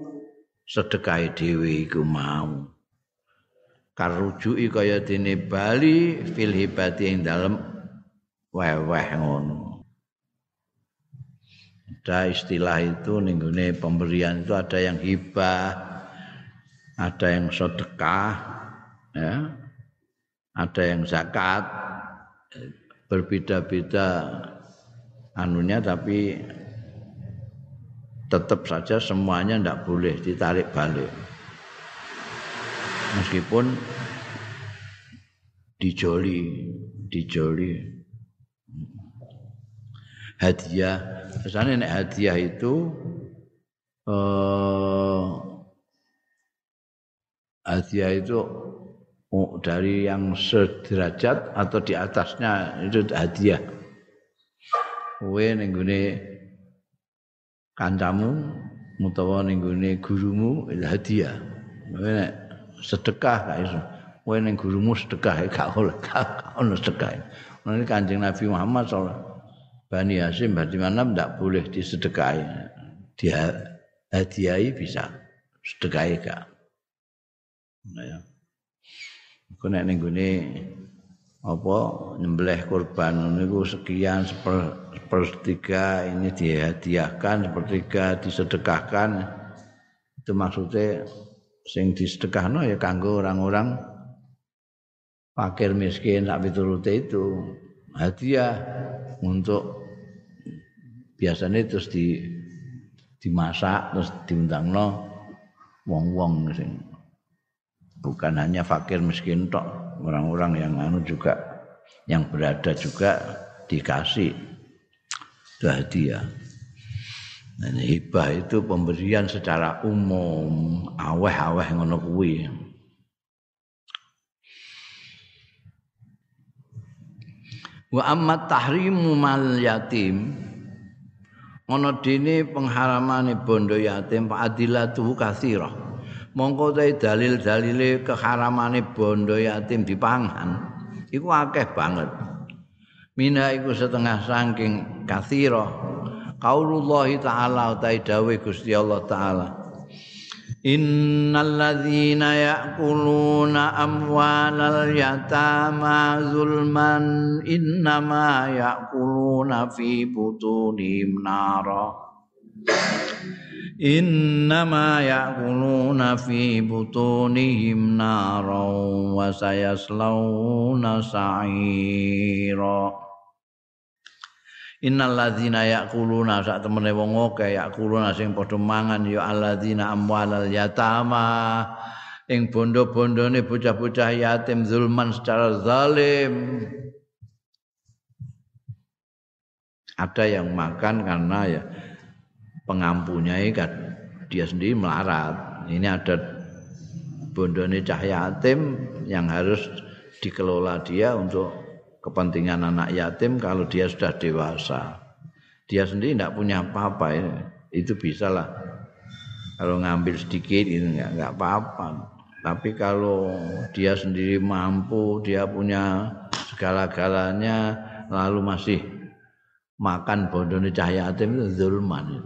sedekah dhewe iku mau. Karujuki kaya dene bali fil hibati ing dalem weweh ngono. Ada istilah itu ninggune pemberian itu ada yang hibah, ada yang sedekah, ya, ada yang zakat, berbeda-beda anunya tapi tetap saja semuanya tidak boleh ditarik balik meskipun dijoli dijoli hadiah. Kesannya nek hadiah itu eh, hadiah itu oh, dari yang sederajat atau di atasnya itu hadiah. Kowe ning gone kancamu utawa ning gone gurumu hadiah. Kowe sedekah gak iso. Kowe ning gurumu sedekah gak oleh gak ono sedekah. Ini Kanjeng Nabi Muhammad sallallahu Bani Hasim berarti mana tidak boleh disedekahi. Dia hadiahi bisa sedekahi gak. Nah, ya. Aku nek ning apa nyembelih kurban niku sekian seper, sepertiga ini dihadiahkan sepertiga disedekahkan. Itu maksudnya sing disedekahno ya kanggo orang-orang fakir miskin sak piturute itu hadiah untuk biasanya terus di dimasak terus diundangno wong-wong sing bukan hanya fakir miskin tok orang-orang yang anu juga yang berada juga dikasih itu hadiah dan hibah itu pemberian secara umum aweh-aweh ngono kuwi. Wa amma tahrimu mal yatim ana dene pengharamane bondo yatim fa adilatu katsirah. Mongko dalil-dalile keharamane bondo yatim dipangan iku akeh banget. Mina iku setengah saking kathira qaulullah taala utahe dawuh Gusti Allah taala Innal ladzina ya'kuluna amwalal yatama zulman innama ya'kuluna fi butunihim nara innama ya'kuluna fi butunihim naran wa sayaslawna sa'ira Innal ladzina ya'kuluna sak temene wong akeh ya'kuluna sing padha mangan ya alladzina amwalal yatama ing bondo-bondone bocah-bocah yatim zulman secara zalim ada yang makan karena ya pengampunya kan dia sendiri melarat. Ini ada bondone cahaya yatim yang harus dikelola dia untuk kepentingan anak yatim kalau dia sudah dewasa. Dia sendiri tidak punya apa-apa ya. itu bisa lah. Kalau ngambil sedikit itu nggak apa-apa. Tapi kalau dia sendiri mampu, dia punya segala-galanya, lalu masih makan bondone cahaya yatim itu zulman.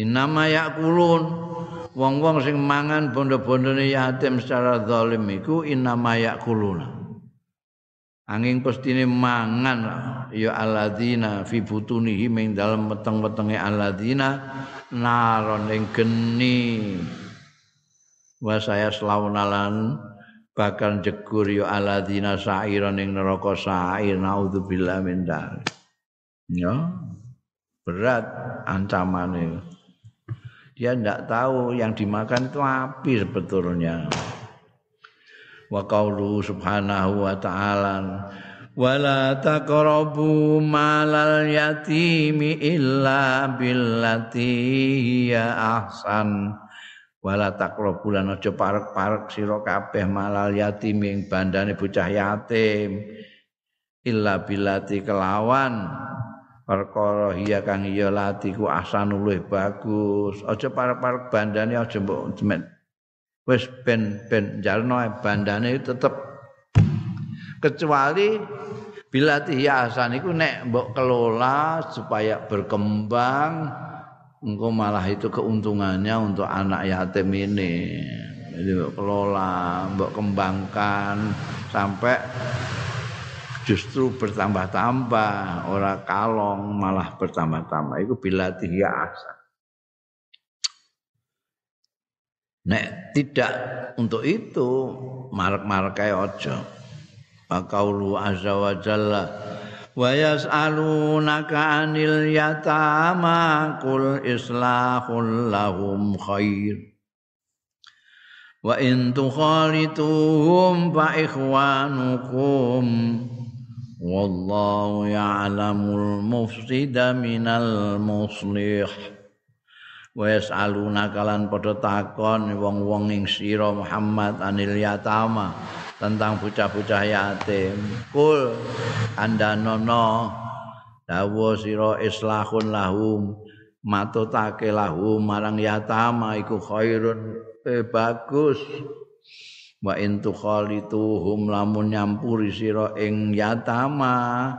Innama yakulun wong-wong sing mangan bondo-bondone yatim secara zalim iku innama yakuluna. Angin pestine mangan ya alladzina fi butunihi ing dalem weteng-wetenge alladzina naron ing geni. Wa saya selaunalan bakal jegur ya alladzina sa'iran ing neraka sa'ir naudzubillah min Ya. Berat ancamannya. dia tidak tahu yang dimakan itu api sebetulnya wa qaulu subhanahu wa ta'ala wala taqrabu malal yatimi illa billati ya ahsan. Wala taqrabu lan aja parek-parek sira kabeh malal yatimi ing bandane bocah yatim illa billati kelawan. Perkara iya kang iya latiku asan luwih bagus. Aja parek-parek bandane aja mbok wis ben ben jarno bandane tetep. Kecuali bila ya asan iku nek mbok kelola supaya berkembang engko malah itu keuntungannya untuk anak yatim ini. Jadi mbok kelola mbok kembangkan sampai justru bertambah-tambah ora kalong malah bertambah-tambah. Itu bila tiga nek tidak untuk itu marek-marek kayak ojo. Pakaulu azza wa jalla wa yas'alunaka 'anil yatama qul islahul lahum khair. Wa in tukhalituhum fa ikhwanukum wallahu ya'lamul mufsida minal muslih Wes aluna kalan padha takon wong-wong ing sira Muhammad anil yatama tentang bocah-bocah yatim. Kul andanono dawa sira islahun lahum matutake lahum marang yatama iku khairun eh, bagus. Wa in tukhalituhum lamun nyampuri sira ing yatama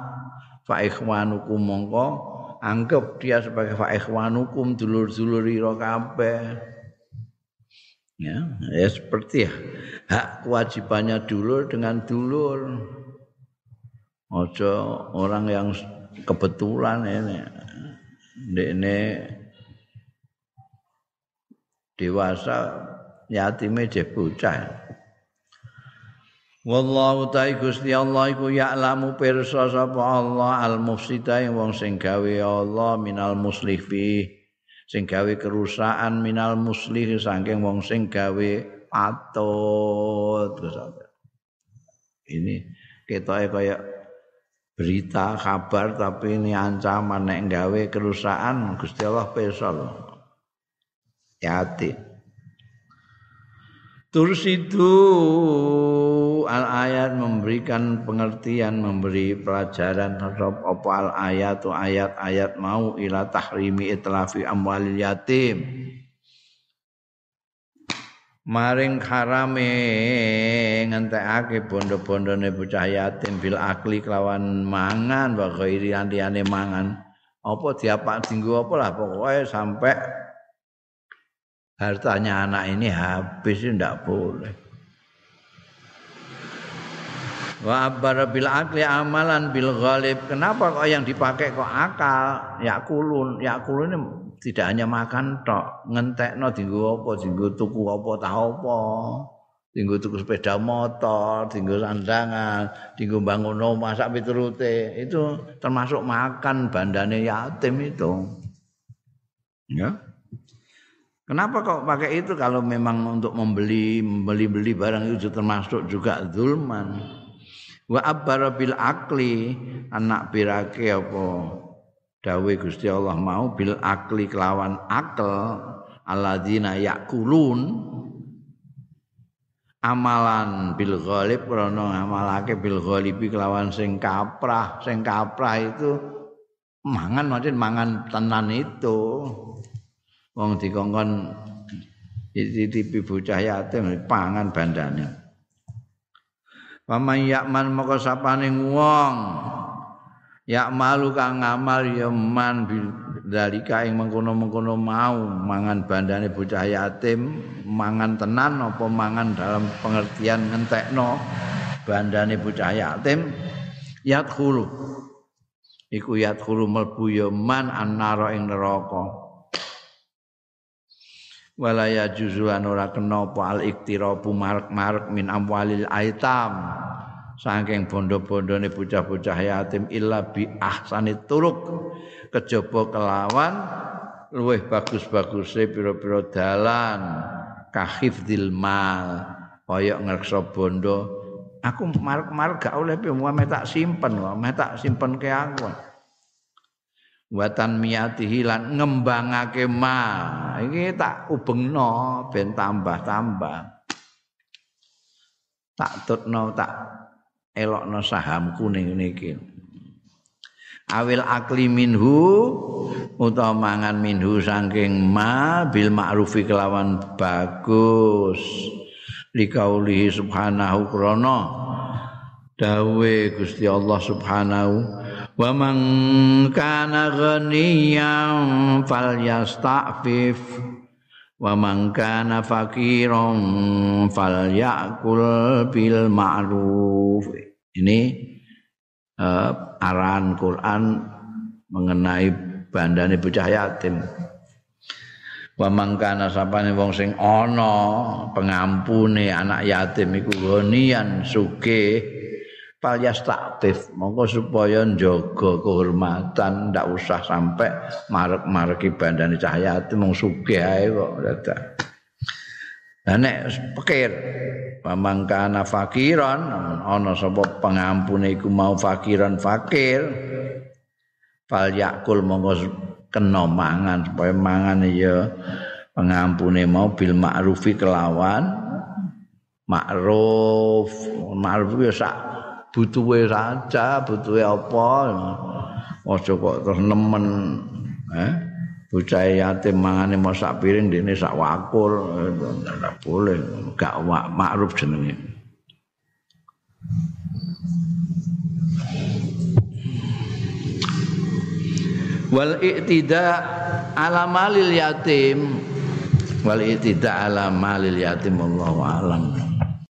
fa ikhwanukum mongko anggap dia sebagai fa ikhwanukum dulur-dulur ira kabeh. Ya, ya seperti ya. hak kewajibannya dulur dengan dulur. Ojo orang yang kebetulan ini ini dewasa yatime je bocah. Wallahu ta'ala Gusti Allah iku ya'lamu pirsa sapa Allah al mufsida wong sing gawe Allah minal muslifi sing gawe kerusakan minal muslih saking wong sing gawe patut. Ini ketoke kaya berita kabar tapi ini ancaman nek gawe kerusakan Gusti Allah pirsa lho. Hati Tursidu al ayat memberikan pengertian, memberi pelajaran terhadap apa al ayat ayat-ayat mau ila tahrimi itlafi amwalil yatim. Maring harame ngentekake bondo-bondone bocah yatim bil akli kelawan mangan wa ghairi antiyane mangan. Apa diapak dinggo apa lah pokoknya sampai hartanya anak ini habis tidak boleh. Wa abbara bil akli amalan bil ghalib. Kenapa kok yang dipakai kok akal? Ya kulun, ya kulun ini tidak hanya makan tok, ngentekno dinggo apa, dinggo tuku apa, tah apa. Dinggo tuku sepeda motor, dinggo sandangan, dinggo bangun omah sak piturute. Itu termasuk makan bandane yatim itu. Ya. Kenapa kok pakai itu kalau memang untuk membeli membeli-beli barang itu termasuk juga zulman. Wa abbara bil akli anak birake apa? Dawe Gusti Allah mau bil akli kelawan akal alladzina yakulun. Amalan bil ghalib rono amalake bil ghalibi kelawan sing kaprah. Sing kaprah itu mangan maksud mangan tenan itu. Wong dikongkon titipi bocah yatim pangan bandane Paman yakman maka sapane wong yak malu kang ngamal ya man dalika ing mengkono-mengkono mau. Mangan bandane bocah yatim mangan tenan apa mangan dalam pengertian ngentekno bandane bocah yatim yadkhulu. Iku yadkhulu melbu ya man annara ing neraka walaya juzulan ora kena apa al iktirabu marek-marek min amwalil aitam. Saking bondo-bondone bocah-bocah yatim illa bi ahsani turuk. Kejaba kelawan luweh bagus-baguse pira-pira dalan. Kahifdil mal. Kaya ngreksa bondo. Aku marek-marek gak oleh piye tak simpen wae tak simpen ke aku watan miyatihi lan ngembangake ma. Iki tak ubengno ben tambah-tambah. Tak tutno tak elokno sahamku ning niki awil akli minhu utawa mangan minhu saking ma bil ma'rufi kelawan bagus. Likaulihi subhanahu krana. Dawe Gusti Allah subhanahu wa man kana ghaniyan falyasta'fif. Wa man kana fakiran falyakul bil ma'ruf. Ini uh, arahan Quran mengenai bandane bocah yatim wa mangkana sapane wong sing ana pengampune anak yatim iku gonian sugih Palyas taktif, mongko supaya njaga kehormatan ndak usah sampai marek-mareki bandane cahyati mung sugih ae kok dadak. Lah nek pikir pamangkana fakiran ana sapa pengampune iku mau fakiran fakir fal yakul mongko kena mangan supaya mangan ya pengampune mau bil ma'rufi kelawan ma'ruf ma'ruf ya sak butuhe saja butuhe apa? Aja kok terus nemen eh bocah yatim mangane mau sak piring dene sak wakul. Ora boleh gak ma'ruf jenenge. Wal iktida ala malil yatim. Wal iktida ala malil yatim wallahu alam